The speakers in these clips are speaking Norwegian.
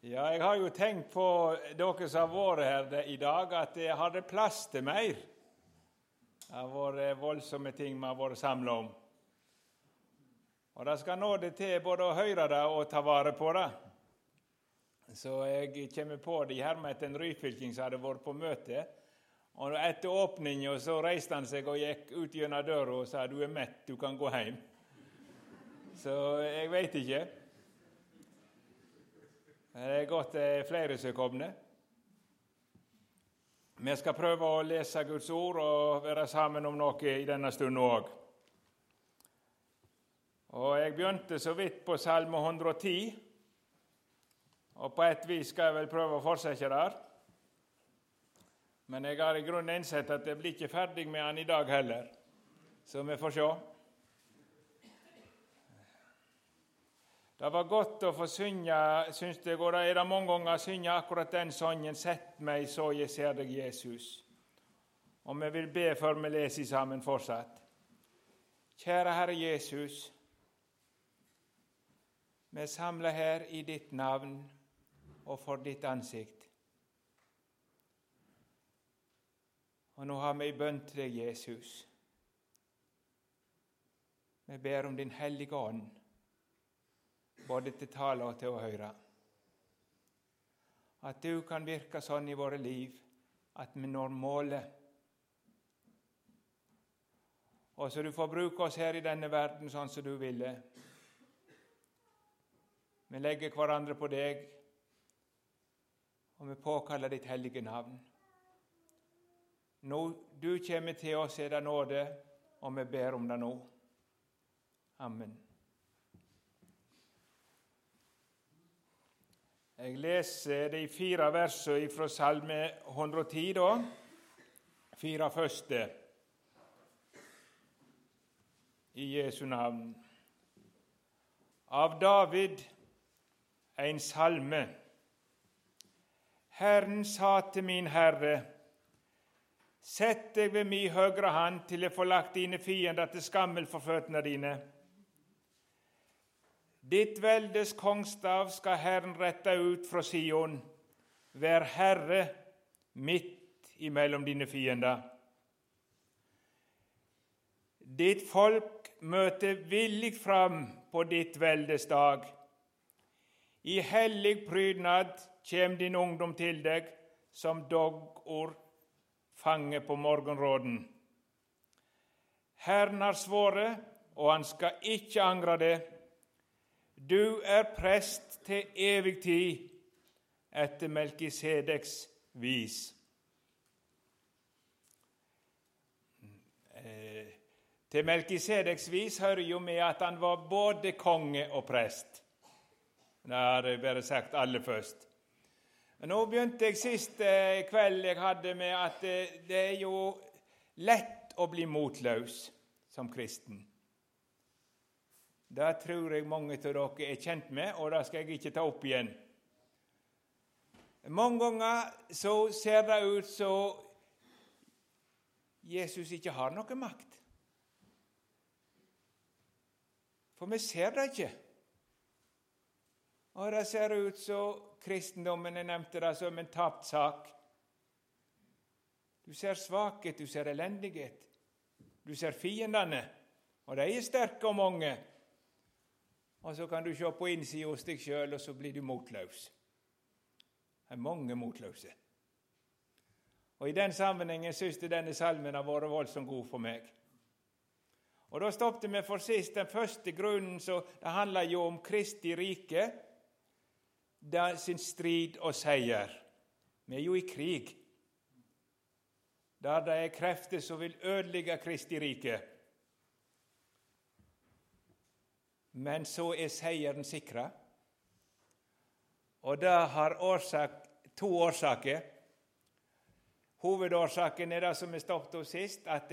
Ja, jeg har jo tenkt på dere som har vært her i dag, at jeg hadde plass til mer. Det har vært voldsomme ting vi har vært samla om. Og det skal nå det til både å høre det og ta vare på det. Så jeg kommer på det her med en ryfylking som hadde vært på møte. Og Etter åpninga så reiste han seg og gikk ut gjennom døra og sa 'du er mett, du kan gå hjem'. Så jeg veit ikke. Det er godt det er flere som er komne. Vi skal prøve å lese Guds ord og være sammen om noe i denne stunden òg. Og Jeg begynte så vidt på Salme 110, og på et vis skal jeg vel prøve å fortsette der. Men jeg har i grunnen innsett at jeg blir ikke ferdig med han i dag heller, så vi får se. Det var godt å få synge, syns jeg, og det er det mange ganger å synge akkurat den sangen 'Sett meg så jeg ser deg, Jesus'. Og vi vil be før vi leser sammen fortsatt. Kjære Herre Jesus. Vi samler her i ditt navn og for ditt ansikt. Og nå har vi ei bønn til deg, Jesus. Vi ber om Din hellige ånd både til tale og til å høre. At du kan virke sånn i våre liv at vi når målet. Og så du får bruke oss her i denne verden sånn som du ville. Vi legger hverandre på deg, og vi påkaller ditt hellige navn. Når du kommer til oss, er det nåde, og vi ber om det nå. Amen. Jeg leser de fire versene fra Salme 110, da. Fire første i Jesu navn. Av David en salme. Herren sa til min Herre, sett deg ved mi høyre hand til jeg får lagt dine fiender til skammel for føttene dine. Ditt veldes kongstav skal Herren rette ut fra Sion. Vær herre midt imellom dine fiender. Ditt folk møter villig fram på ditt veldes dag. I hellig prydnad kjem din ungdom til deg som doggord fange på morgenråden. Herren har svoret, og han skal ikke angre det. Du er prest til evig tid etter Melkisedeks vis. Eh, til Melkisedeks vis hører jo med at han var både konge og prest. Det har jeg bare sagt aller først. Nå begynte jeg sist eh, kveld jeg hadde med at eh, det er jo lett å bli motløs som kristen. Det tror jeg mange av dere er kjent med, og det skal jeg ikke ta opp igjen. Mange ganger så ser det ut som Jesus ikke har noe makt. For vi ser det ikke. Og det ser ut som kristendommen jeg nevnte det som en tapt sak. Du ser svakhet, du ser elendighet. Du ser fiendene, og de er sterke og mange. Og så kan du se på innsida hos deg sjøl, og så blir du motløs. Det er mange motløse. Og I den sammenhengen syns jeg denne salmen har vært voldsomt god for meg. Og Da stoppet vi for sist den første grunnen, så det handler jo om Kristi rike, det sin strid og seier. Vi er jo i krig, der det er krefter som vil ødelegge Kristi rike. Men så er seieren sikra. Og det har årsak, to årsaker. Hovedårsaken er det som vi stoppet hos sist, at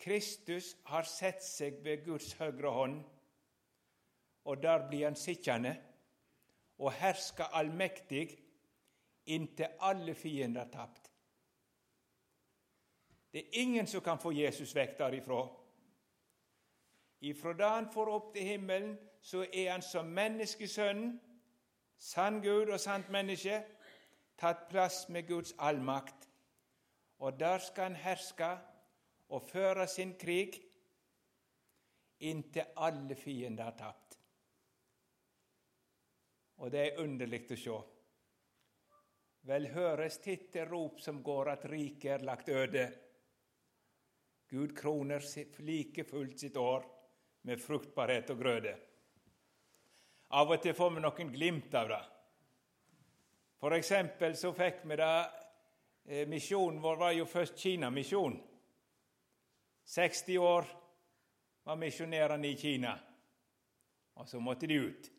Kristus har sett seg ved Guds høyre hånd, og der blir han sittende og hersker allmektig inntil alle fiender er tapt. Det er ingen som kan få Jesus vekk derifra. Ifra da han får opp til himmelen, så er han som menneskesønnen sann Gud og sant menneske, tatt plass med Guds allmakt. Og der skal han herske og føre sin krig inntil alle fiender har tapt. Og det er underlig å se. Vel høres titte rop som går at riket er lagt øde. Gud kroner like fullt sitt år med fruktbarhet og grøde. Av og til får vi noen glimt av det. For eksempel så fikk vi det eh, Misjonen vår var jo først Kinamisjon. 60 år var misjonærene i Kina, og så måtte de ut.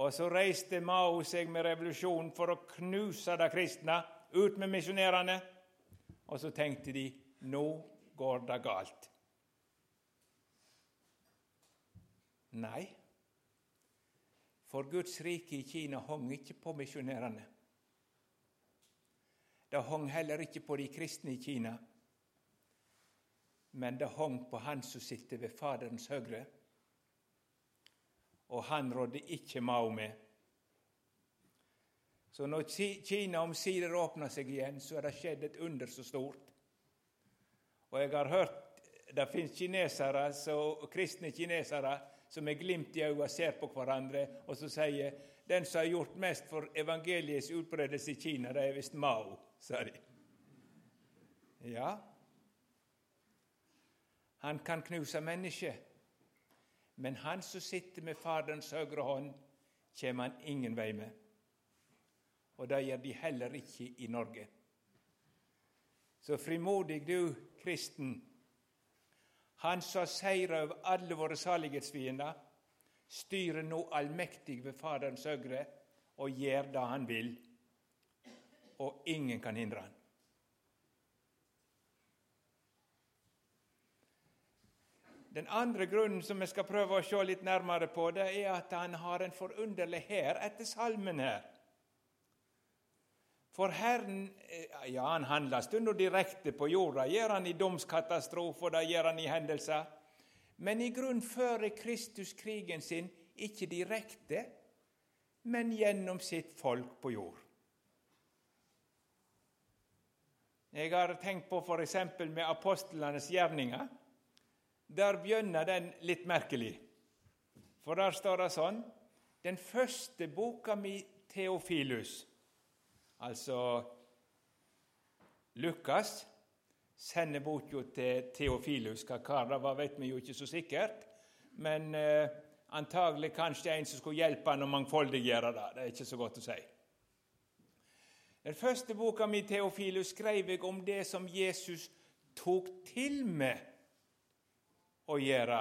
Og så reiste Mao seg med revolusjonen for å knuse de kristne. Ut med misjonærene. Og så tenkte de nå går det galt. Nei, for Guds rike i Kina hang ikke på misjonærene. Det hang heller ikke på de kristne i Kina men det hang på han som sitter ved Faderens høyre, Og han rådde ikke Mao med. Så når Kina omsider åpna seg igjen, så er det skjedd et under så stort. Og jeg har hørt det så, kristne kinesere som med glimt i øynene ser på hverandre og så sier den som har gjort mest for evangeliets utbredelse i Kina, det er visst Mao, sa de. Ja, han kan knuse mennesker, Men han som sitter med Faderens høyre hånd, kommer han ingen vei med. Og det gjør de heller ikke i Norge. Så frimodig du, kristen. Han som seira over alle våre salighetsfiender, styrer nå allmektig ved Faderens høyre og gjør det han vil, og ingen kan hindre han. Den andre grunnen som vi skal prøve å se litt nærmere på, det er at han har en forunderlig hær etter salmen her. For Herren eh, ja, han handler stundom direkte på jorda. Gjør han i domskatastrofer, det gjør han i hendelser. Men i grunn fører Kristus krigen sin ikke direkte, men gjennom sitt folk på jord. Jeg har tenkt på f.eks. med apostlenes gjerninger. Der begynner den litt merkelig. For der står det sånn Den første boka mi, Theofilus, altså Lukas, sender boka til Theofilus. Hva kar det var, vet vi jo ikke så sikkert. Men eh, antagelig kanskje en som skulle hjelpe han å mangfoldiggjøre det. Det er ikke så godt å si. Den første boka mi, Theofilus, skrev jeg om det som Jesus tok til med å gjøre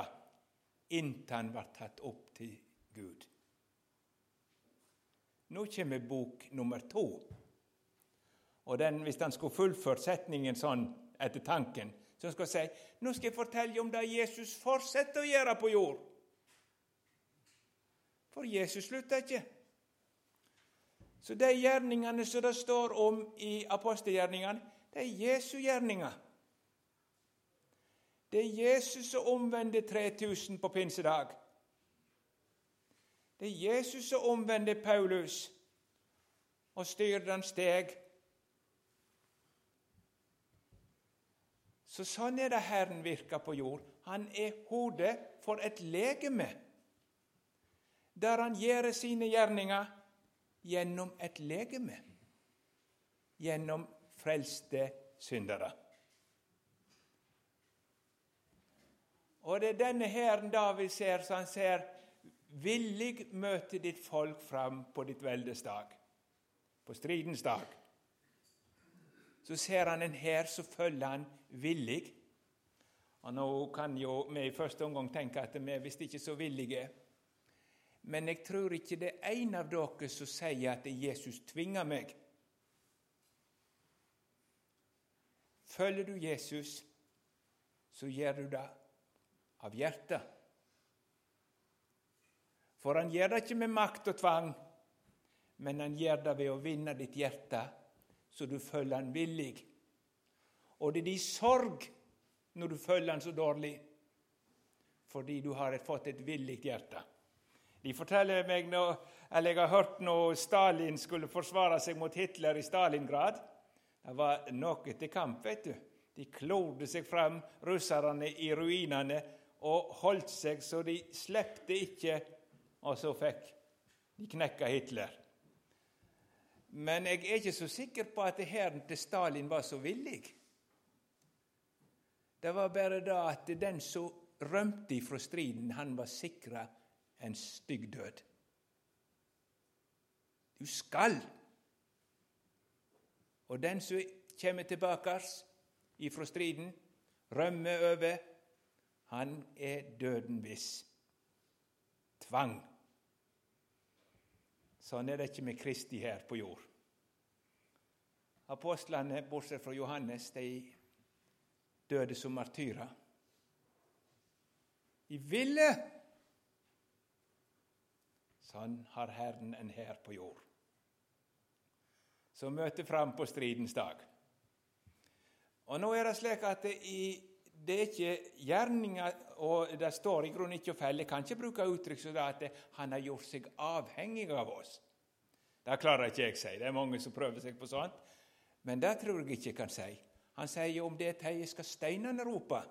inntil han var tatt opp til Gud. Nå kommer bok nummer to. Og den, Hvis han skulle fullført setningen sånn etter tanken, så skal han si nå skal jeg fortelle om det Jesus fortsetter å gjøre på jord. For Jesus slutter ikke. Så de gjerningene som det står om i apostelgjerningene, det er Jesu gjerninger. Det er Jesus som omvender 3000 på pinsedag. Det er Jesus som omvender Paulus og styrer den steg. Så sånn er det Herren virker på jord. Han er hodet for et legeme, der han gjør sine gjerninger gjennom et legeme, gjennom frelste syndere. Og det er denne hæren David ser, så han ser villig møte ditt folk fram på ditt veldes dag, på stridens dag. Så ser han en hær, så følger han villig. Og Nå kan jo vi i første omgang tenke at vi er visst ikke så villige. Men jeg tror ikke det er en av dere som sier at Jesus tvinger meg. Følger du Jesus, så gjør du det av hjertet. For han gjør det ikke med makt og tvang, men han gjør det ved å vinne ditt hjerte, så du følger han villig. Og det er din sorg når du følger han så dårlig, fordi du har fått et villig hjerte. De forteller meg nå, eller Jeg har hørt når Stalin skulle forsvare seg mot Hitler i Stalingrad. Det var noe til kamp, vet du. De klorde seg fram, russerne i ruinene, og holdt seg så de slepte ikke, og så fikk de knekka Hitler. Men jeg er ikke så sikker på at hæren til Stalin var så villig. Det var bare da at den som rømte ifra striden, han var sikra en stygg død. Du skal! Og den som kommer tilbake ifra striden, rømmer over, han er døden viss. Tvang. Sånn er det ikke med Kristi her på jord. Apostlene, bortsett fra Johannes, de døde som martyrer. De ville! Sånn har Herren en hær på jord, som møter fram på stridens dag. Og nå er det slik at det, i, det er ikke gjerninger og Det står i grunnen ikke å felle. Jeg kan ikke bruke uttrykk som at han har gjort seg avhengig av oss. Det klarer ikke jeg å si. Det er mange som prøver seg på sånt. Men det tror jeg ikke jeg kan si. Han sier om det teiet skal steinene rope.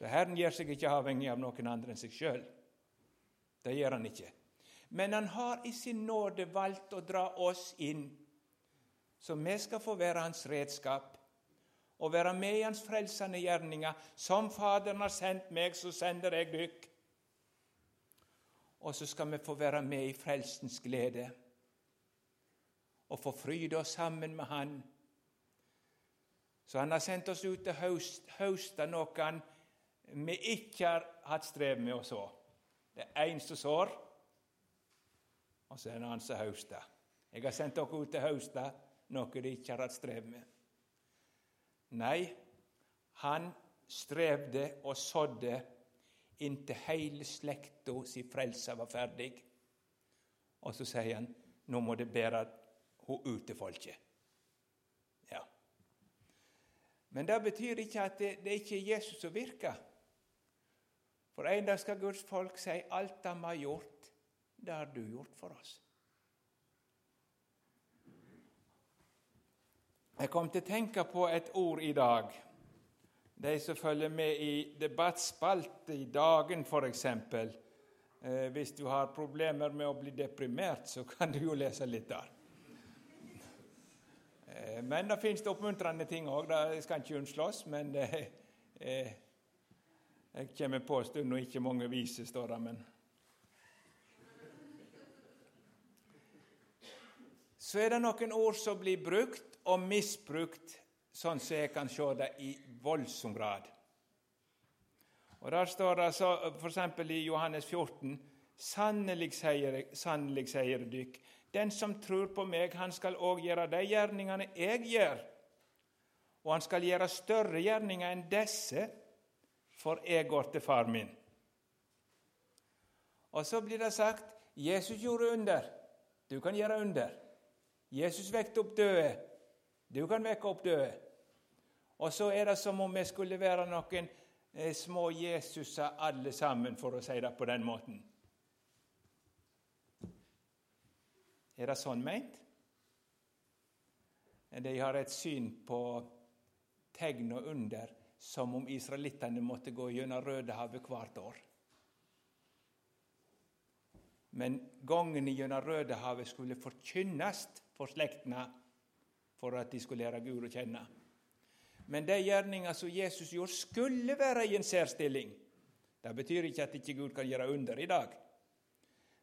Så Herren gjør seg ikke avhengig av noen andre enn seg sjøl. Det gjør han ikke. Men han har i sin nåde valgt å dra oss inn, så vi skal få være hans redskap og være med i hans frelsende gjerninger. Som Faderen har sendt meg, så sender jeg dykk. Og så skal vi få være med i frelsens glede og få fryde oss sammen med Han. Så Han har sendt oss ut til å høste noe vi ikke har hatt strev med å så. Det er én som sår, og så er det en annen som høster. Jeg har sendt dere ut til høste noe de ikke har hatt strev med. Nei, han strevde og sådde inntil hele slekta si frelse var ferdig. Og så sier han nå må det bære hun ut til folket. Ja. Men det betyr ikke at det, det ikke er Jesus som virker. For en dag skal Guds folk si alt de har gjort, det har du gjort for oss. Jeg kom til å tenke på et ord i dag. De som følger med i debattspalte i Dagen, f.eks. Eh, hvis du har problemer med å bli deprimert, så kan du jo lese litt der. Eh, men det fins oppmuntrende ting òg. Det skal ikke unnslås. Men det, eh, jeg kommer på en stund og ikke mange viser, står det. men... Så er det noen ord som blir brukt og misbrukt, sånn som jeg kan se det, i voldsom grad. Og Der står det så, f.eks. i Johannes 14.: Sannelig sier, sannelig sier dykk, den som tror på meg, han skal òg gjøre de gjerningene jeg gjør. Og han skal gjøre større gjerninger enn disse, for jeg går til far min. Og så blir det sagt Jesus gjorde under. Du kan gjøre under. Jesus vekte opp døde. Du kan vekke opp døde. Og så er det som om vi skulle være noen eh, små Jesuser alle sammen, for å si det på den måten. Er det sånn meint? De har et syn på tegn og under som om israelittene måtte gå gjennom Rødehavet hvert år. Men gangen gjennom Rødehavet skulle forkynnes for slektene for at de skulle lære Gud å kjenne. Men de gjerninger som Jesus gjorde, skulle være i en særstilling. Det betyr ikke at ikke Gud kan gjøre under i dag.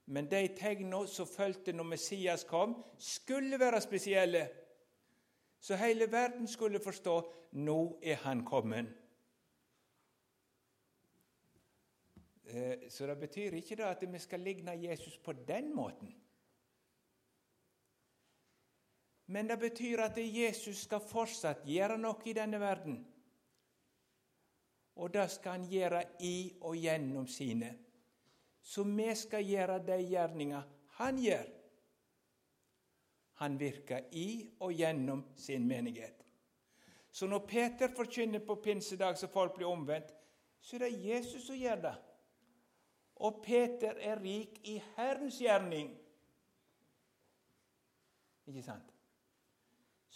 Men de tegnene som fulgte når Messias kom, skulle være spesielle. Så hele verden skulle forstå nå er han kommet. Eh, så det betyr ikke at vi skal ligne Jesus på den måten. Men det betyr at Jesus skal fortsatt gjøre noe i denne verden. Og det skal han gjøre i og gjennom sine. Så vi skal gjøre de gjerninga han gjør. Han virker i og gjennom sin menighet. Så når Peter forkynner på pinsedag så folk blir omvendt, så er det Jesus som gjør det. Og Peter er rik i Herrens gjerning. Ikke sant?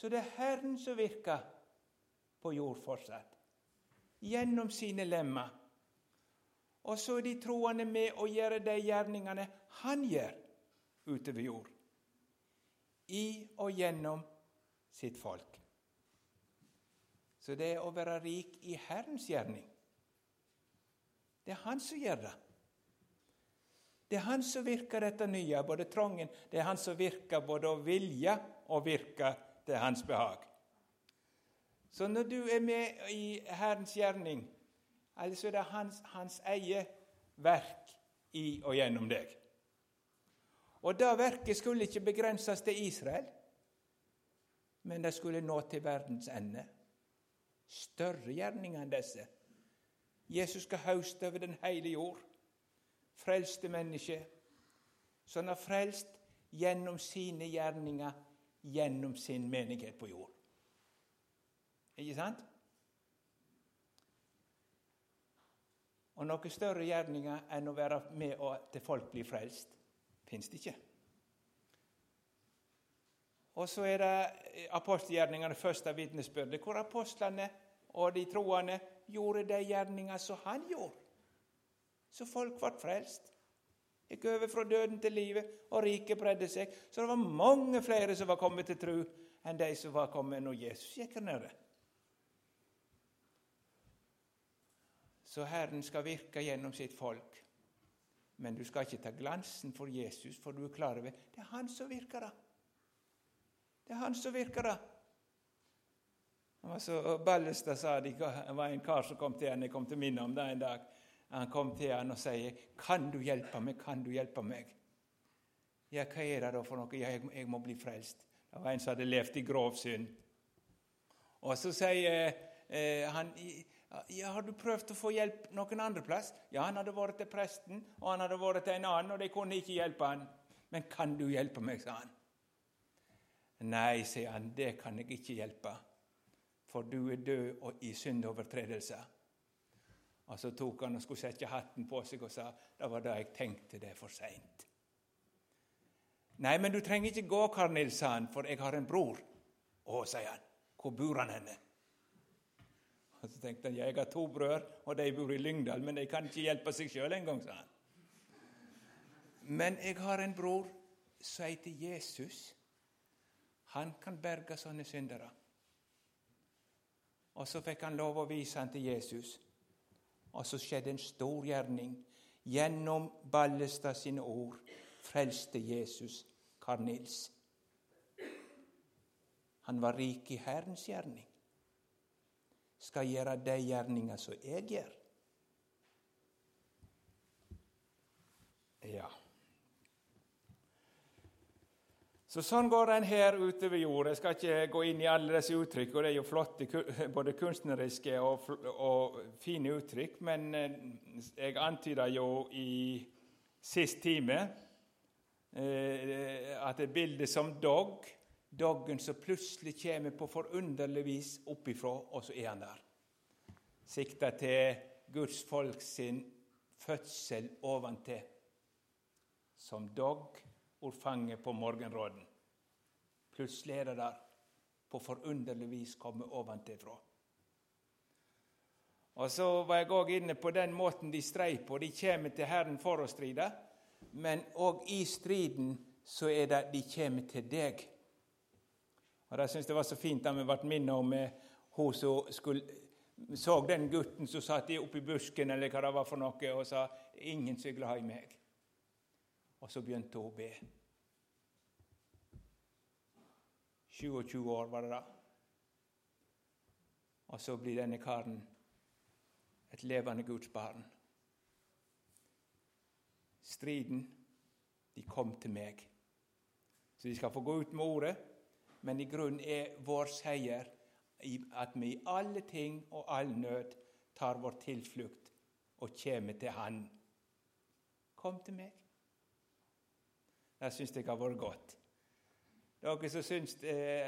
Så det er Herren som virker på jord fortsatt. Gjennom sine lemmer. Og så er de troende med å gjøre de gjerningene han gjør utover jord. I og gjennom sitt folk. Så det er å være rik i Herrens gjerning. Det er Han som gjør det. Det er Han som virker dette nye, både trangen Det er Han som virker både å vilje og virke til Hans behag. Så når du er med i Herrens gjerning, altså er det hans, hans eie verk i og gjennom deg. Og det verket skulle ikke begrenses til Israel, men det skulle nå til verdens ende. Større gjerninger enn disse. Jesus skal hauste over den hele jord. Frelste mennesker. Så han har frelst gjennom sine gjerninger, gjennom sin menighet på jord. Ikke sant? Og noe større gjerninger enn å være med og til folk blir frelst, fins det ikke. Og så er det apostelgjerningene første vitnesbyrdet, hvor apostlene og de troende gjorde de gjerninger som han gjorde. Så folk ble frelst. Gikk over fra døden til livet, og riket bredde seg. Så det var mange flere som var kommet til tro, enn de som var kommet når Jesus gikk her nede. Så Herren skal virke gjennom sitt folk. Men du skal ikke ta glansen for Jesus, for du er klar over det er Han som virker det. Det er Han som virker det. Så Ballestad sa det var en kar som kom til henne, jeg kom til minne om det en dag. Han kom til han og sier, 'Kan du hjelpe meg? Kan du hjelpe meg?' Ja, hva er det da for noe? Ja, jeg, jeg må bli frelst. Det var en som hadde levd i grov synd. Og så sier eh, han ja, 'Har du prøvd å få hjelp noen andre plass?' Ja, han hadde vært til presten, og han hadde vært til en annen, og de kunne ikke hjelpe han. 'Men kan du hjelpe meg?' sa han. 'Nei', sier han, 'det kan jeg ikke hjelpe' for du er død og i syndovertredelser. Og så tok han og skulle sette hatten på seg og sa det var da jeg tenkte det for seint. Nei, men du trenger ikke gå, Karl Nils, sa han, for jeg har en bror. Å, sier han. Hvor bor han henne? Og Så tenkte han jeg har to brødre, og de bor i Lyngdal, men de kan ikke hjelpe seg sjøl engang, sa han. Men jeg har en bror som heter Jesus. Han kan berge sånne syndere. Og så fikk han lov å vise han til Jesus. Og så skjedde en stor gjerning. Gjennom Ballestad sine ord frelste Jesus Karl Nils. Han var rik i Herrens gjerning. Skal gjøre de gjerninger som jeg gjør. Ja. Så Sånn går den her utover jord. Jeg skal ikke gå inn i alle disse uttrykk, og det er jo flotte, både kunstneriske og, og fine uttrykk, men eh, jeg antyda jo i sist time eh, at et bilde som dog Doggen som plutselig kommer på forunderlig vis oppifra, og så er han der. Sikta til Guds folk sin fødsel oventil. Som dog ordfanget på morgenråden. Plutselig er det der på forunderlig vis kommet ovenfra. Og så var jeg òg inne på den måten de strei på. De kommer til Herren for å stride, men òg i striden så er det de kommer til deg. Og Det syns jeg var så fint da vi ble minnet om eh, hun som skulle, så den gutten som satt oppi busken eller hva det var for noe, og sa 'Ingen som er glad i meg'. Og så begynte hun å be. 27 år, var det da. Og så blir denne karen et levende Guds barn. Striden, de kom til meg. Så de skal få gå ut med ordet, men i grunnen er vår seier at vi i alle ting og all nød tar vår tilflukt og kommer til Han. Kom til meg. Det syns jeg har vært godt. Dere som syns.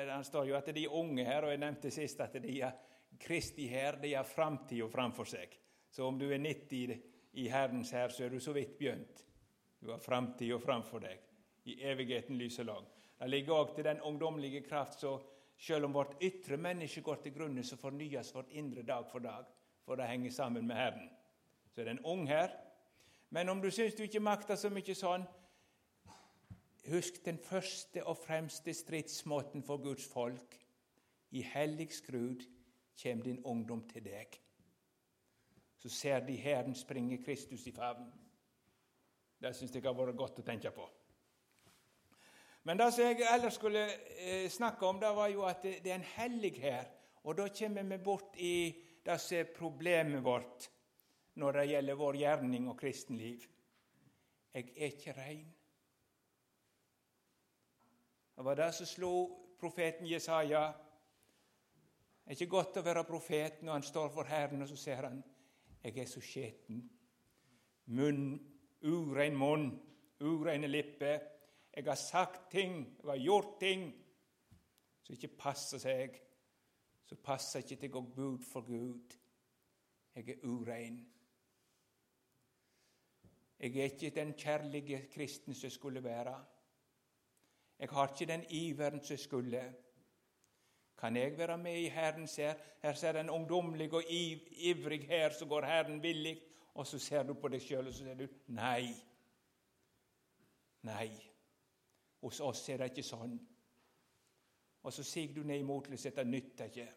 Han står jo at de unge her, og jeg nevnte sist at de er Kristi her, de har framtida framfor seg. Så om du er 90 i Herrens her, så er du så vidt begynt. Du har framtida framfor deg. I evigheten lyser lang. Det ligger òg til den ungdommelige kraft så selv om vårt ytre menneske går til grunne, så fornyes vårt indre dag for dag, for det henger sammen med Herren. Så er det en ung her. Men om du syns du ikke makter så mye sånn, husk den første og fremste stridsmåten for Guds folk. I hellig skrud kjem din ungdom til deg. Så ser de hæren springe Kristus i favn. Det syns jeg har vært godt å tenke på. Men det som jeg ellers skulle eh, snakke om, det var jo at det, er en hellig her. Og da kommer vi bort i det som er problemet vårt når det gjelder vår gjerning og kristenliv. Jeg er ikke rein. Det var det som slo profeten Jesaja. Det er ikke godt å være profet når han står for Herren, og så ser han jeg er så skjeten. Munn, urein munn, ureine lipper. Jeg har sagt ting, jeg har gjort ting som ikke passer seg. Så passer ikke til å gå bud for Gud. Jeg er urein. Jeg er ikke den kjærlige kristen som skulle være. Jeg har ikke den iveren som skulle. Kan jeg være med i Herrens hær? Her ser en ungdommelig og ivrig her, så går Herren villig, og så ser du på deg sjøl og så sier du nei. Nei. Hos oss er det ikke sånn. Og så siger du ned i motløshet. Det nytter ikke.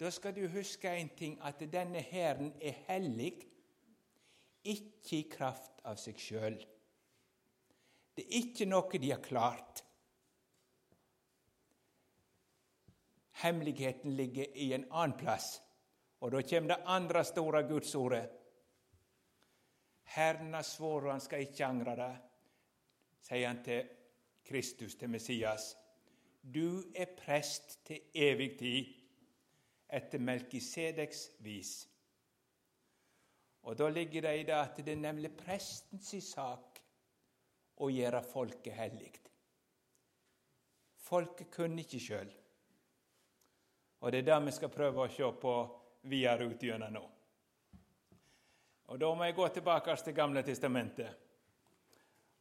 Da skal du huske en ting, at denne hæren er hellig, ikke i kraft av seg sjøl. Det er ikke noe de har klart. Hemmeligheten ligger i en annen plass. Og da kommer det andre store gudsordet. Herren har svoret, han skal ikke angre det, sier han til Kristus, til Messias. Du er prest til evig tid, etter Melkisedeks vis. Og Da ligger det i det at det er nemlig prestens sak å gjøre folket hellig. Folket kunne ikke sjøl. Og det er det vi skal prøve å se på videre ut gjennom nå. Og Da må jeg gå tilbake til Gamle testamentet.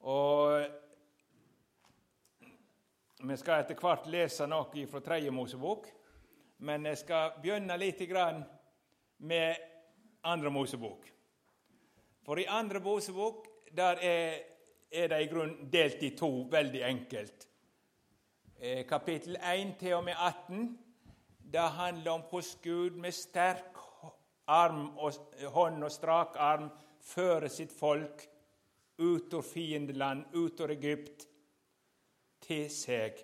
Og Vi skal etter hvert lese noe fra Tredje Mosebok, men jeg skal begynne litt med Andre Mosebok. For i Andre Mosebok der er, er det i grunnen delt i to, veldig enkelt. Eh, kapittel 1 til og med 18 det handler om hvordan Gud med sterk arm og, hånd og strak arm fører sitt folk ut av fiendeland, ut av Egypt, til seg.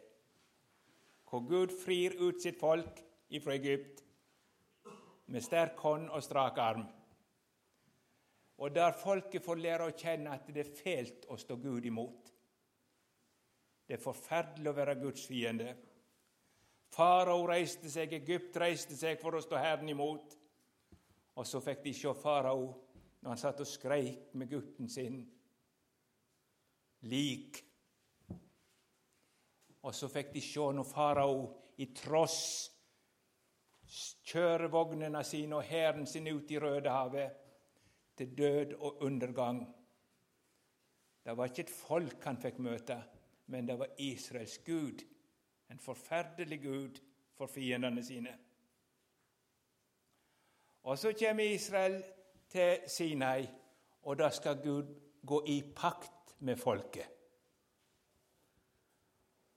Hvor Gud frir ut sitt folk ifra Egypt med sterk hånd og strak arm. Og der folket får lære å kjenne at det er fælt å stå Gud imot. Det er forferdelig å være Guds fiende. Farao reiste seg, Egypt reiste seg for å stå Herren imot. Og så fikk de se farao når han satt og skreik med gutten sin. Lik. Og så fikk de se når farao i tross kjørevognene sine og hæren sin ut i Rødehavet til død og undergang. Det var ikke et folk han fikk møte, men det var Israels Gud en forferdelig gud for fiendene sine. Og så kommer Israel til Sinai, og da skal Gud gå i pakt med folket.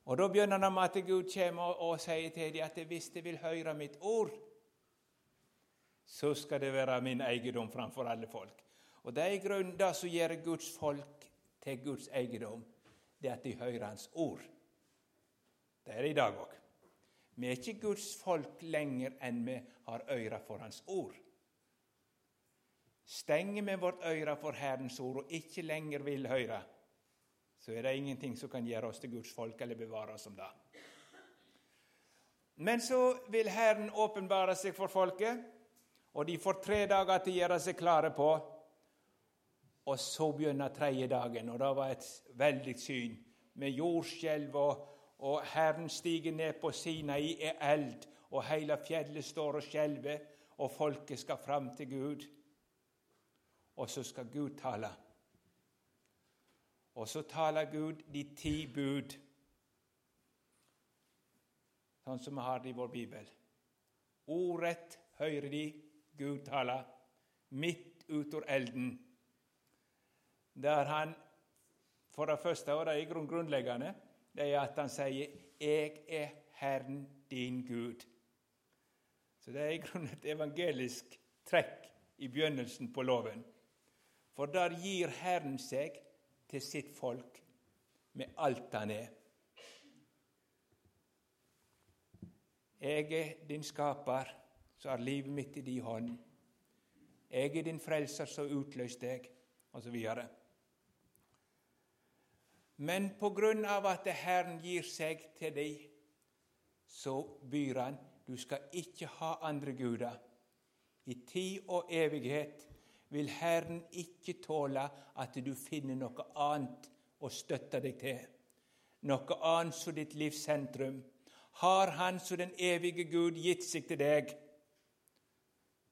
Og Da begynner han med at Gud kommer og sier til dem at hvis de vil høre mitt ord, så skal det være min eiendom framfor alle folk. Og Det er i grunnen det som gjør Guds folk til Guds eiendom, det at de hører Hans ord. Det er det i dag òg. Vi er ikke Guds folk lenger enn vi har øyre for Hans ord. Stenger vi vårt øyre for Herrens ord og ikke lenger vil høre, så er det ingenting som kan gjøre oss til Guds folk eller bevare oss som det. Men så vil Herren åpenbare seg for folket, og de får tre dager til å gjøre seg klare på. Og så begynner tredje dagen, og det var et veldig syn med jordskjelv og og Herren stiger ned på Sinai i eld, og hele fjellet står og skjelver, og folket skal fram til Gud. og så skal Gud tale. Og så taler Gud de ti bud, sånn som vi har det i vår bibel. Ordrett hører de Gud tale, midt utor elden, der han for det første, og det er grunnleggende, det er at han sier 'Jeg er Herren din Gud'. Så det er i grunnen et evangelisk trekk i begynnelsen på loven. For der gir Herren seg til sitt folk med alt han er. Jeg er din skaper, så er livet mitt i din hånd. Jeg er din frelser, så utløs deg, osv. Men på grunn av at Herren gir seg til deg, så byr Han du skal ikke ha andre guder. I tid og evighet vil Herren ikke tåle at du finner noe annet å støtte deg til, noe annet som ditt livs sentrum. Har Han som den evige Gud gitt seg til deg,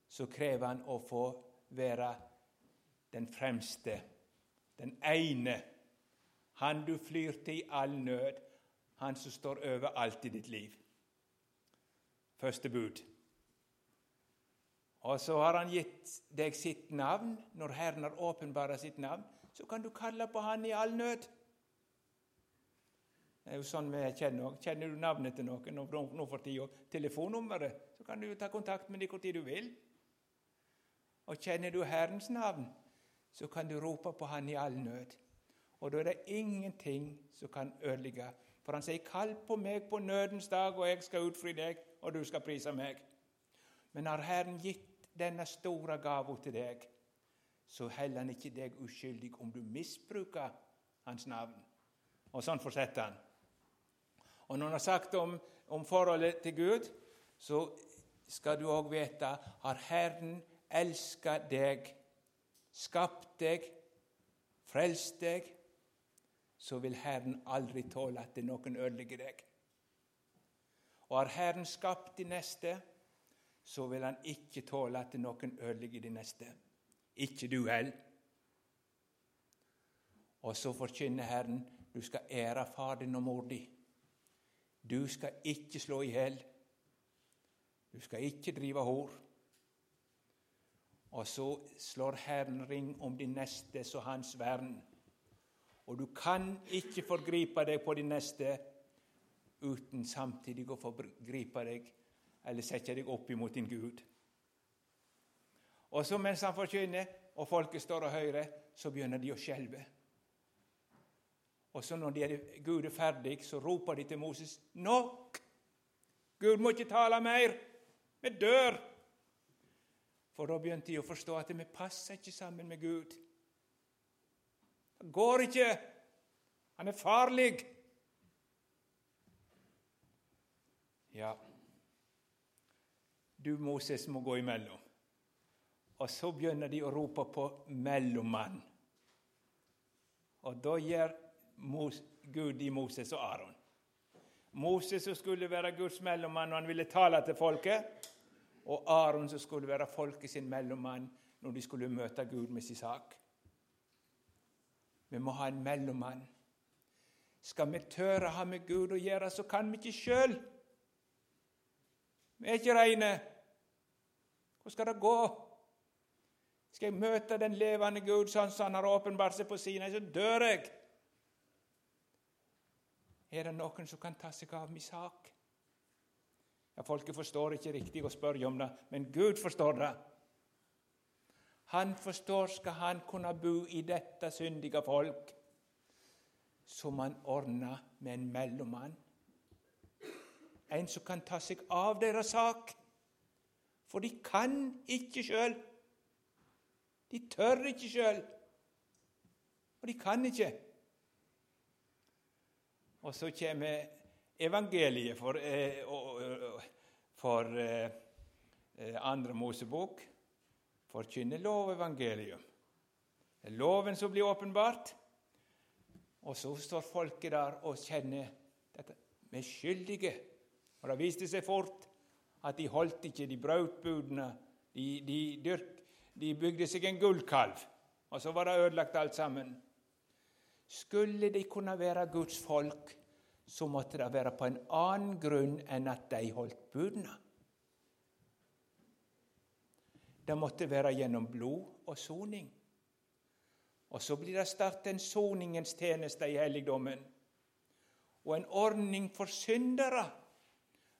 så krever Han å få være den fremste, den ene han du flyr til i all nød, han som står over alt i ditt liv. Første bud. Og så har han gitt deg sitt navn. Når Herren har åpenbara sitt navn, så kan du kalle på Han i all nød. Det er jo sånn vi kjenner Kjenner du navnet til noen nå for tida, telefonnummeret, så kan du ta kontakt med dem når du vil. Og kjenner du Herrens navn, så kan du rope på Han i all nød. Og da er det ingenting som kan ødelegge. For han sier, 'Kall på meg på nødens dag, og jeg skal utfri deg, og du skal prise meg.' Men har Herren gitt denne store gava til deg, så heller han ikke deg uskyldig om du misbruker hans navn. Og sånn fortsetter han. Og når han har sagt om, om forholdet til Gud, så skal du òg vite har Herren elska deg, skapt deg, frelst deg, så vil Herren aldri tåle at noen ødelegger deg. Og har Herren skapt de neste, så vil han ikke tåle at noen ødelegger de neste. Ikke du heller. Og så forkynner Herren du skal ære far din og mor di. Du skal ikke slå i hjel. Du skal ikke drive hor. Og så slår Herren ring om de neste så hans vern. Og du kan ikke forgripe deg på din neste uten samtidig å forgripe deg eller sette deg opp imot din Gud. Og så mens han forkynner, og folket står og hører, så begynner de å skjelve. Og så når er, Gud er ferdig, så roper de til Moses Nok! Gud må ikke tale mer! Vi dør! For da begynte de å forstå at vi passer ikke sammen med Gud. Det går ikke. Han er farlig. Ja, du, Moses, må gå imellom. Og så begynner de å rope på mellommann. Og da gjør Gud i Moses og Aron. Moses skulle være Guds mellommann når han ville tale til folket, og Aron som skulle være folket sin mellommann når de skulle møte Gud med sin sak. Vi må ha en mellommann. Skal vi tørre å ha med Gud å gjøre, så kan vi ikke sjøl. Vi er ikke reine. Hvordan skal det gå? Skal jeg møte den levende Gud sånn som han har åpenbart seg på sine, så dør jeg. Er det noen som kan ta seg av min sak? Ja, Folket forstår ikke riktig å spørre om det, men Gud forstår det han forstår, skal han kunne bo i dette syndige folk, som han ordner med en mellommann. En som kan ta seg av deres sak. For de kan ikke sjøl. De tør ikke sjøl. Og de kan ikke. Og så kommer evangeliet for, eh, for eh, andre Mosebok forkynner lovevangelium. Det er loven som blir åpenbart. Og så står folket der og kjenner dette. Vi er skyldige. Og det viste seg fort at de holdt ikke, de brøt budene. De, de, dyrk, De bygde seg en gullkalv, og så var det ødelagt alt sammen. Skulle de kunne være Guds folk, så måtte det være på en annen grunn enn at de holdt budene. Det måtte være gjennom blod og soning. Og så blir det startet en soningens tjeneste i helligdommen, og en ordning for syndere,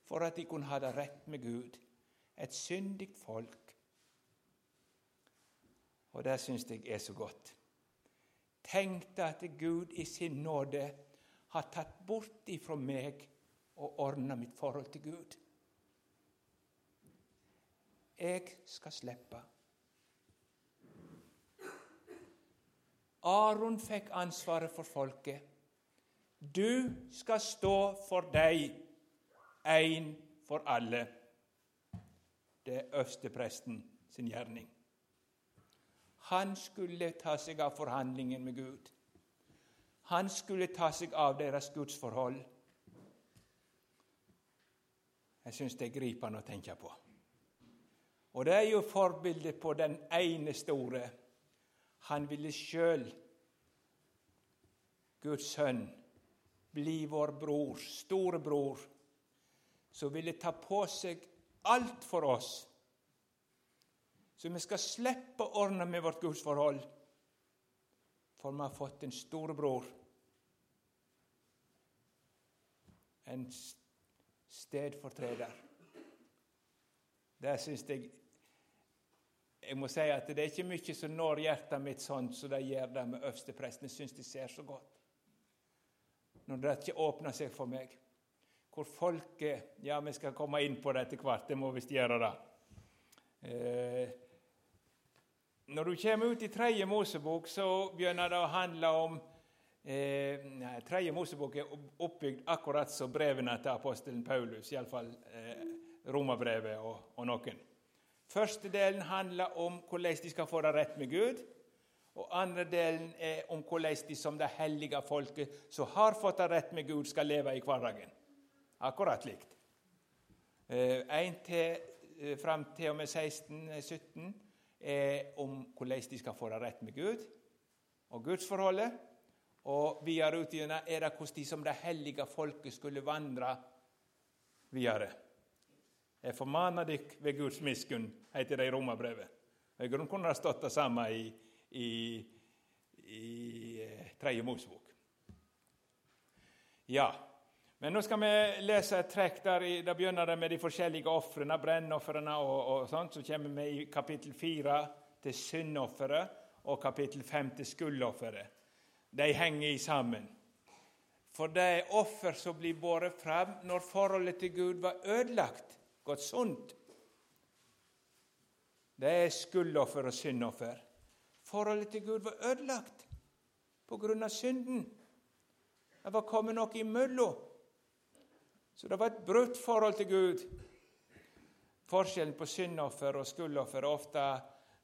for at de kunne ha det rett med Gud. Et syndig folk. Og det syns jeg er så godt. Tenk deg at Gud i sin nåde har tatt bort ifra meg og ordna mitt forhold til Gud. Jeg skal slippe. Aron fikk ansvaret for folket. Du skal stå for deg, én for alle. Det er øverstepresten sin gjerning. Han skulle ta seg av forhandlingen med Gud. Han skulle ta seg av deres gudsforhold. Jeg syns det er gripende å tenke på. Og det er jo forbildet på den ene store han ville sjøl, Guds sønn, bli vår bror, storebror, som ville ta på seg alt for oss, så vi skal slippe å ordne med vårt gudsforhold, for vi har fått en storebror. En stedfortreder. Det syns jeg jeg må si at det er ikke mye som når hjertet mitt sånn som det gjør det med øverstepresten. Jeg syns de ser så godt. Når det ikke åpner seg for meg. Hvor folket Ja, vi skal komme inn på det etter hvert. Det må visst gjøre det. Eh, når du kommer ut i Tredje Mosebok, så begynner det å handle om eh, Tredje Mosebok er oppbygd akkurat som brevene til apostelen Paulus, iallfall eh, romerbrevet og, og noen. Første delen handler om hvordan de skal få det rett med Gud. Og andre delen er om hvordan de som det hellige folket som har fått det rett med Gud, skal leve i hverdagen. Akkurat likt. Én eh, til, eh, fram til og med 16-17 er om hvordan de skal få det rett med Gud og gudsforholdet. Og videre ut er det hvordan de som det hellige folket skulle vandre videre. Jeg formaner dere ved Guds miskunn, heter det i romerbrevet. I kunne det stått det samme i, i, i eh, Tredje Mosebok. Ja, men nå skal vi lese et trekk der det begynner med de forskjellige ofrene, brennofrene og, og sånt. Så kommer vi i kapittel fire til syndofferet og kapittel fem til skuldofferet. De henger sammen. For det er offer som blir båret fram når forholdet til Gud var ødelagt gått sunt. Det er skuldoffer og syndoffer. Forholdet til Gud var ødelagt på grunn av synden. Det var kommet noe imellom. Så det var et brutt forhold til Gud. Forskjellen på syndoffer og skuldoffer er ofte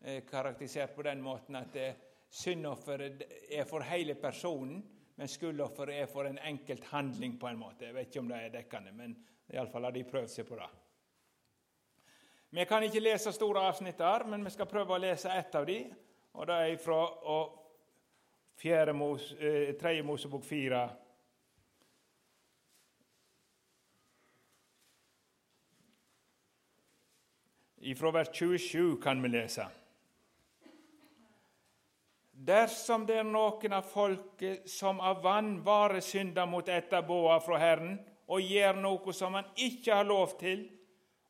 eh, karakterisert på den måten at eh, syndofferet er for hele personen, men skuldofferet er for en enkelt handling. på en måte. Jeg vet ikke om det er dekkende, men iallfall har de prøvd seg på det. Vi kan ikke lese store avsnitt der, men vi skal prøve å lese ett av de, og det er fra Mos, eh, Tredje Mosebok fire. Fra vers 27 kan vi lese. Dersom det er noen av folket som av vanvare synder mot etterboa fra Herren, og gjør noe som han ikke har lov til,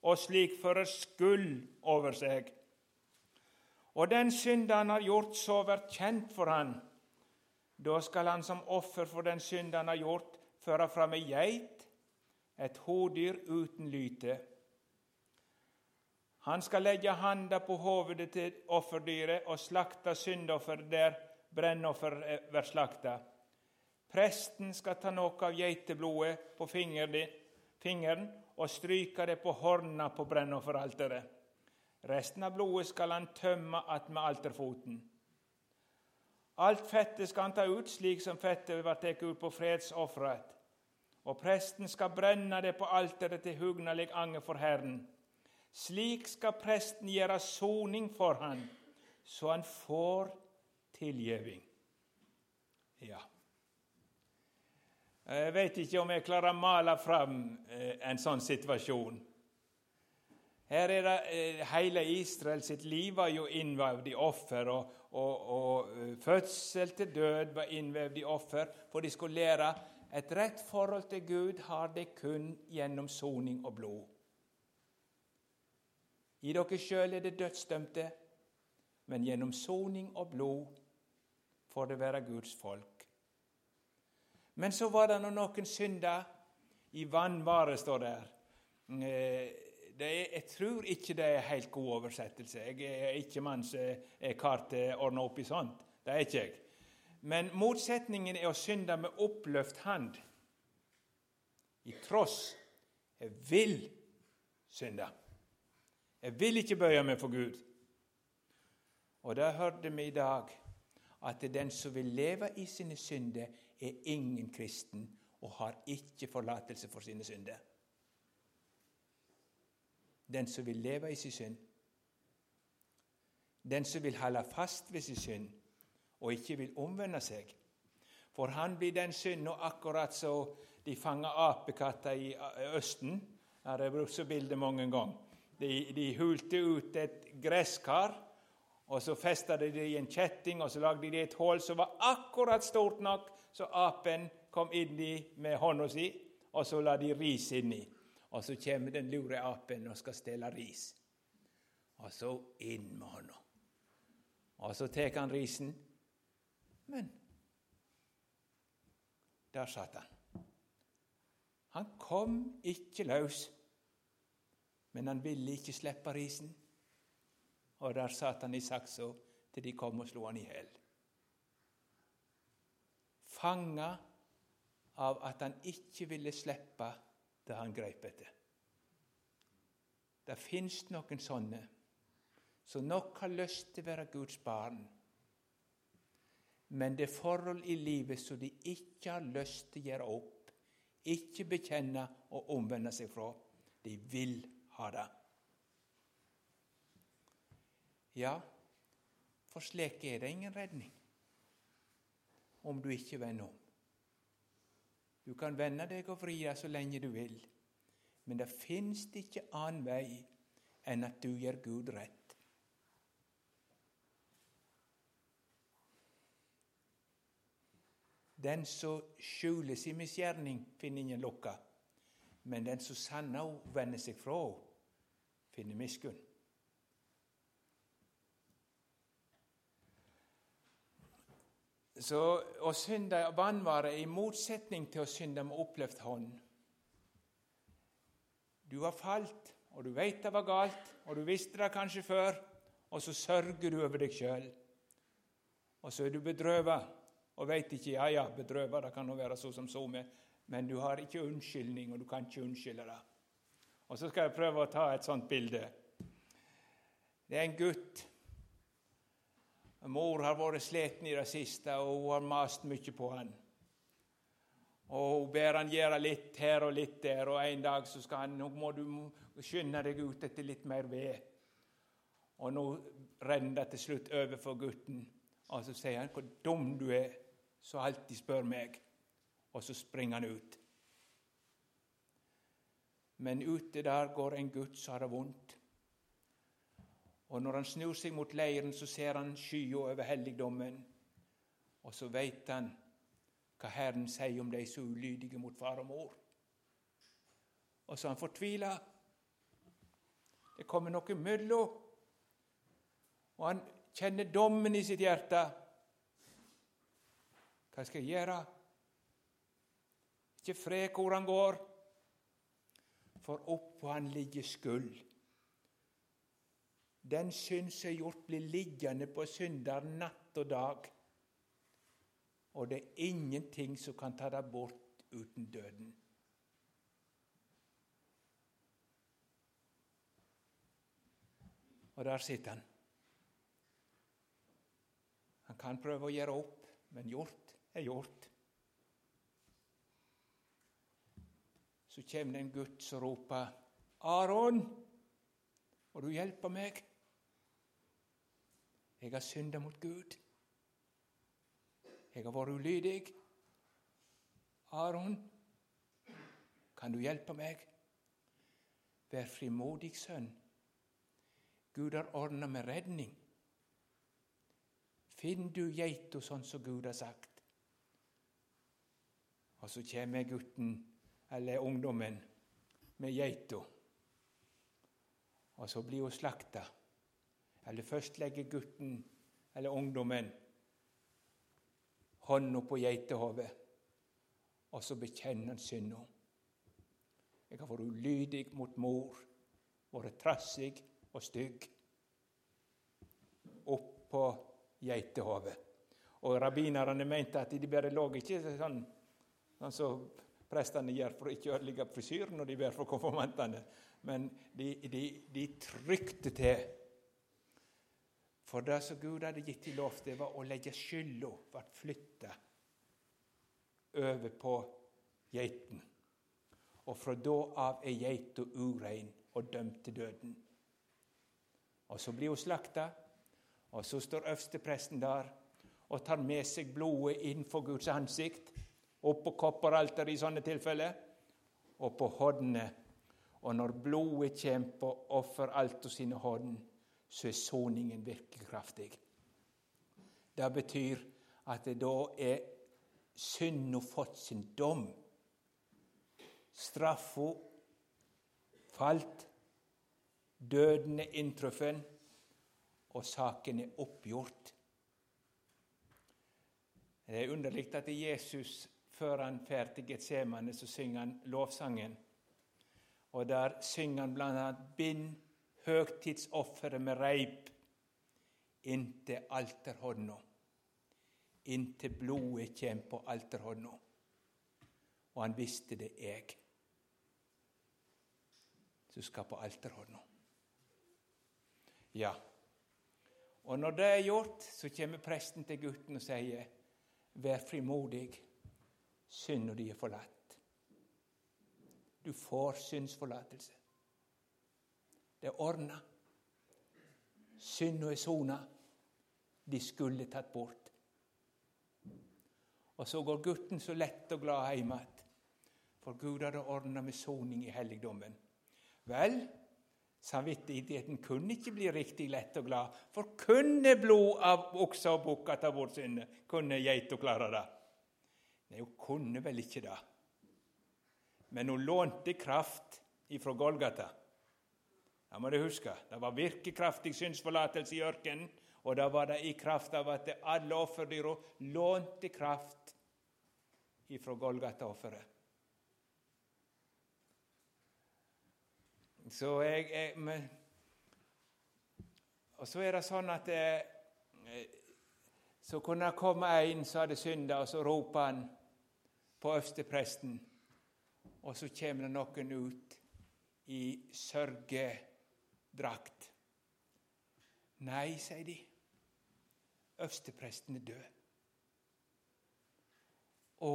og slik fører skyld over seg. Og den synda han har gjort, så vært kjent for han. Da skal han som offer for den synda han har gjort, føre fram ei geit, et hodyr uten lyte. Han skal legge handa på hovedet til offerdyret og slakte syndoffer der brennofferet blir slakta. Presten skal ta noe av geiteblodet på fingeren og stryke det på horna på brennofferalteret. Resten av blodet skal han tømme attmed alterfoten. Alt fettet skal han ta ut, slik som fettet var tatt ut på fredsofferet. Og presten skal brenne det på alteret til hugnalig anger for Herren. Slik skal presten gjøre soning for han, så han får tilgivning. Ja. Jeg vet ikke om jeg klarer å male fram eh, en sånn situasjon. Her er det eh, Hele Israel sitt liv var jo innvevd i offer, og, og, og eh, fødsel til død var innvevd i offer, for de skulle lære et rett forhold til Gud har de kun gjennom soning og blod. I dere sjøl er det dødsdømte, men gjennom soning og blod får det være Guds folk. Men så var det noen synder i vannvare, står der. Eh, det er, jeg tror ikke det er helt god oversettelse. Jeg er ikke mann som er kar til å ordne opp i sånt. Det er ikke jeg. Men motsetningen er å synde med oppløft hand. I tross jeg vil synde. Jeg vil ikke bøye meg for Gud. Og da hørte vi i dag at den som vil leve i sine synder, er ingen kristen og har ikke forlatelse for sine synder. Den som vil leve i sin synd, den som vil holde fast ved sin synd og ikke vil omvende seg. For han blir den synden og akkurat så de fanger apekatter i Østen. Det har jeg brukt så bilde mange ganger. De, de hulte ut et gresskar, og så festa de det i en kjetting, og så lagde de et hull som var akkurat stort nok så apen kom inn i med hånda si, og så la de ris inni. Og så kommer den lure apen og skal stelle ris. Og så inn med hånda. Og så tar han risen. Men der satt han. Han kom ikke løs, men han ville ikke slippe risen. Og der satt han i saksa til de kom og slo han i hjel fanga av at han ikke ville slippe det han greip etter. Det fins noen sånne som nok har lyst til å være Guds barn, men det er forhold i livet som de ikke har lyst til å gjøre opp, ikke bekjenne og omvende seg fra. De vil ha det. Ja, for slik er det ingen redning om du ikke vender om. Du kan vende deg og vri deg så lenge du vil, men det fins ikke annen vei enn at du gjør Gud rett. Den som skjuler sin misgjerning, finner ingen lukka, men den som sanner vender seg fra, finner miskunn. Så å synde vannvare er i motsetning til å synde med opplevd hånd. Du har falt, og du veit det var galt, og du visste det kanskje før, og så sørger du over deg sjøl. Og så er du bedrøva og veit ikke Ja, ja, bedrøva, det kan nå være så som så, med, men du har ikke unnskyldning, og du kan ikke unnskylde det. Og så skal jeg prøve å ta et sånt bilde. Det er en gutt Mor har vært sliten i det siste, og hun har mast mye på han. Og Hun ber han gjøre litt her og litt der, og en dag så skal han, nå må du skynde deg ut etter litt mer ved. Og nå renner det til slutt over for gutten, og så sier han hvor dum du er, så alltid spør meg. Og så springer han ut. Men ute der går en gutt som har det vondt. Og når han snur seg mot leiren, så ser han skya over helligdommen. Og så veit han hva Herren sier om de så ulydige mot far og mor. Og så han fortvila. Det kommer noe mellom. Og han kjenner dommen i sitt hjerte. Hva skal jeg gjøre? Ikke fred hvor han går, for oppå han ligger skyld. Den synd som er gjort, blir liggende på synder natt og dag. Og det er ingenting som kan ta deg bort uten døden. Og der sitter han. Han kan prøve å gjøre opp, men gjort er gjort. Så kommer det en gutt som roper 'Aron, må du hjelpe meg?' Jeg har synda mot Gud. Jeg har vært ulydig. Aron, kan du hjelpe meg? Vær frimodig sønn. Gud har ordna med redning. Finn du geita sånn som Gud har sagt. Og så kommer gutten, eller ungdommen, med geita. Og så blir hun slakta. Eller først legger gutten, eller ungdommen, hånda på geitehodet, og så bekjenner han synda. Jeg har vært ulydig mot mor, vært trassig og stygg. Opp på geitehodet. Og rabbinerne mente at de bare lå ikke sånn, sånn som prestene gjør for å ikke ødelegge frisyren når de ber for konfirmantene, men de, de, de trykte til. For det som Gud hadde gitt dem lov til, var å legge skylda ble flytta over på geiten. Og fra da av er geita urein og dømt til døden. Og så blir hun slakta, og så står øverstepresten der og tar med seg blodet inn for Guds ansikt, opp på kopperalteret i sånne tilfeller, og på hodene. Og når blodet kommer på offeraltet sine hånd, så er soningen virkelig kraftig. Det betyr at det da er synda fått sin dom. Straffa falt, døden er inntruffen, og saken er oppgjort. Det er underlig at Jesus, før han drar til Getsemane, så synger han lovsangen. Og der synger han bl.a.: Bind høgtidsofferet med reip inntil alterhånda, inntil blodet kjem på alterhånda. Og han visste det jeg som skal på alterhånda. Ja. Og når det er gjort, så kommer presten til gutten og sier, vær frimodig, synda de er forlatt. Du får syndsforlatelse. Det er ordna. Synda er sona. De skulle tatt bort. Og så går gutten så lett og glad hjem igjen, for Gud hadde ordna med soning i helligdommen. Vel, samvittigheten kunne ikke bli riktig lett og glad, for kunne blod av okse og bukk ta bort synder? Kunne geita klare det? Nei, hun kunne vel ikke det. Men hun lånte kraft ifra Golgata. Det må du huske. Det var virkekraftig synsforlatelse i ørkenen, og da var det i kraft av at alle offerdyra lånte kraft ifra Golgata-offeret. Så jeg, jeg men, Og så er det sånn at jeg, Så kunne det komme en som hadde synda, og så roper han på øverstepresten, og så kommer det noen ut i sørgedrakt. Nei, sier de. Øverstepresten er død. Å,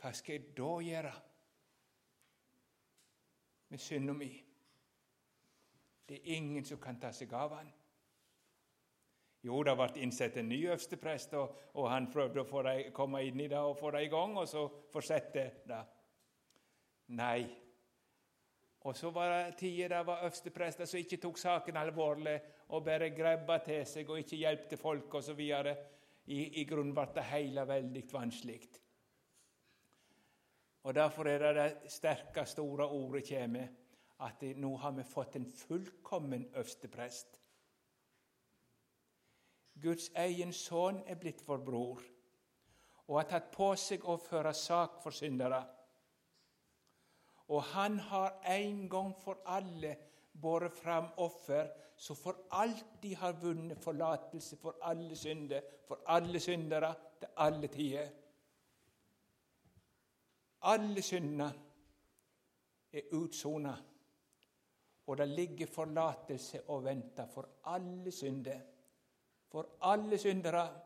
hva skal jeg da gjøre med synda mi? Det er ingen som kan ta seg av han. Jo, det ble innsett en ny øversteprest, og, og, han prøvde å deg, komme inn i det og få det i gang, og så fortsette det. Nei, og så var det tider det var øversteprester som ikke tok saken alvorlig og bare grabba til seg og ikke hjelpte folk osv. I, I grunnen ble det hele veldig vanskelig. Og Derfor er det det sterke, store ordet kommer, at nå har vi fått en fullkommen øversteprest. Guds egen sønn er blitt vår bror og har tatt på seg å føre sak for syndere. Og han har en gang for alle båret fram offer som for alltid har vunnet forlatelse for alle synder, for alle syndere, til alle tider. Alle syndene er utsona, og det ligger forlatelse og venter for alle synder. For alle syndere.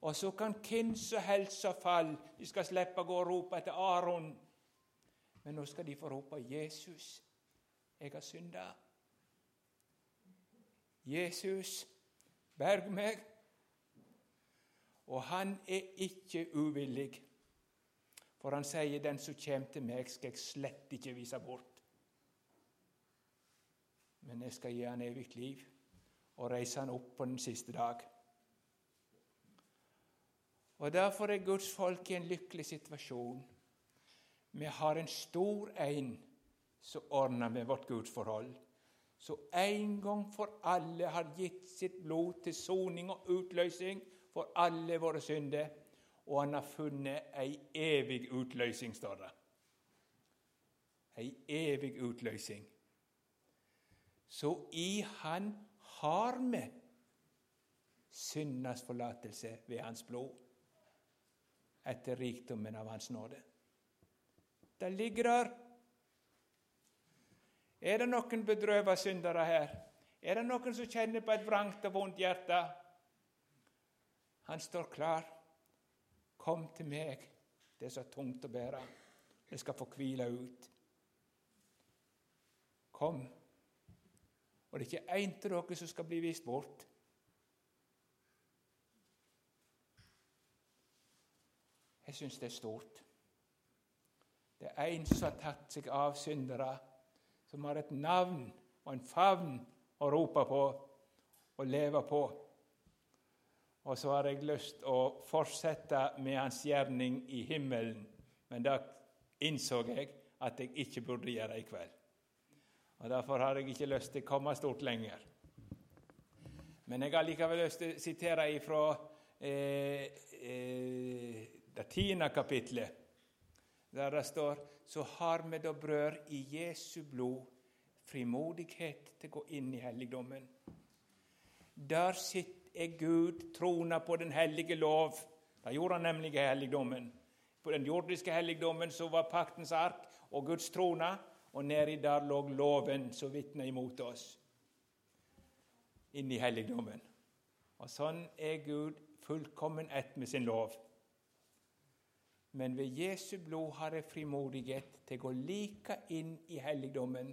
Og så kan hvem som helst fall De skal slippe å gå og rope etter Aron men nå skal de få rope 'Jesus, jeg har synda'. Jesus, berg meg. Og han er ikke uvillig, for han sier, 'Den som kommer til meg, skal jeg slett ikke vise bort'. Men jeg skal gi han evig liv og reise han opp på den siste dag. Og Derfor er Guds folk i en lykkelig situasjon. Vi har en stor en som ordner med vårt gudsforhold som en gang for alle har gitt sitt blod til soning og utløsning for alle våre synder. Og han har funnet ei evig utløsning, står det. Ei evig utløsning. Så i Han har vi syndas forlatelse ved Hans blod, etter rikdommen av Hans nåde. Det ligger der. Er det noen bedrøva syndere her? Er det noen som kjenner på et vrangt og vondt hjerte? Han står klar. Kom til meg, det er så tungt å bære. Det skal få hvile ut. Kom. Og det er ikke én til dere som skal bli vist bort. Jeg syns det er stort. Det er en som har tatt seg av syndere som har et navn og en favn å rope på og leve på. Og så har jeg lyst å fortsette med hans gjerning i himmelen, men da innså jeg at jeg ikke burde gjøre det i kveld. Og Derfor har jeg ikke lyst til å komme stort lenger. Men jeg har likevel lyst til å sitere fra eh, eh, det tiende kapitlet, der det står så har vi da, brød, i Jesu blod frimodighet til å gå inn i helligdommen. Der sitter Gud trona på den hellige lov. Det gjorde han nemlig i helligdommen. På den jordiske helligdommen så var paktens ark og Guds trone, og nedi der lå loven som vitna imot oss. Inn i helligdommen. Og sånn er Gud fullkommen ett med sin lov. Men ved Jesu blod har jeg frimodighet til å gå like inn i helligdommen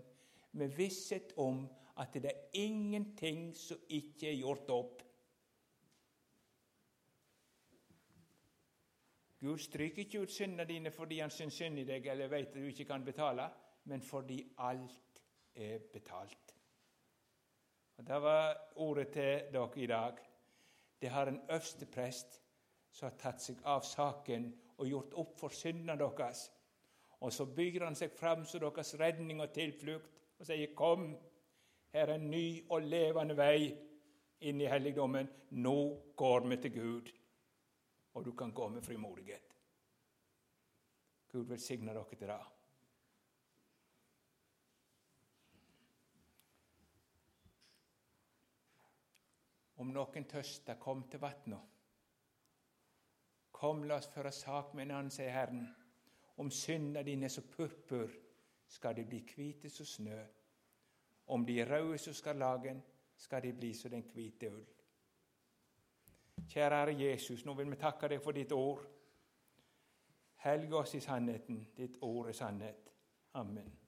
med visshet om at det er ingenting som ikke er gjort opp. Gud stryker ikke ut syndene dine fordi han syns synd i deg eller vet at du ikke kan betale, men fordi alt er betalt. Og Det var ordet til dere i dag. Det har en øverste prest som har tatt seg av saken og gjort opp for syndene deres. Og så bygger han seg fram som deres redning og tilflukt og sier, 'Kom, her er en ny og levende vei inn i helligdommen. Nå går vi til Gud.' Og du kan gå med frimodighet. Gud velsigne dere til det. Om noen tøster, kom til vatnet. Kom, la oss føre sak med en annen, sier Herren. Om synda dine som purpur, skal de bli hvite som snø. Om de er røde som skarlagen, skal de bli som den hvite ull. Kjære Jesus, nå vil vi takke deg for ditt ord. Helg oss i sannheten. Ditt ord er sannhet. Amen.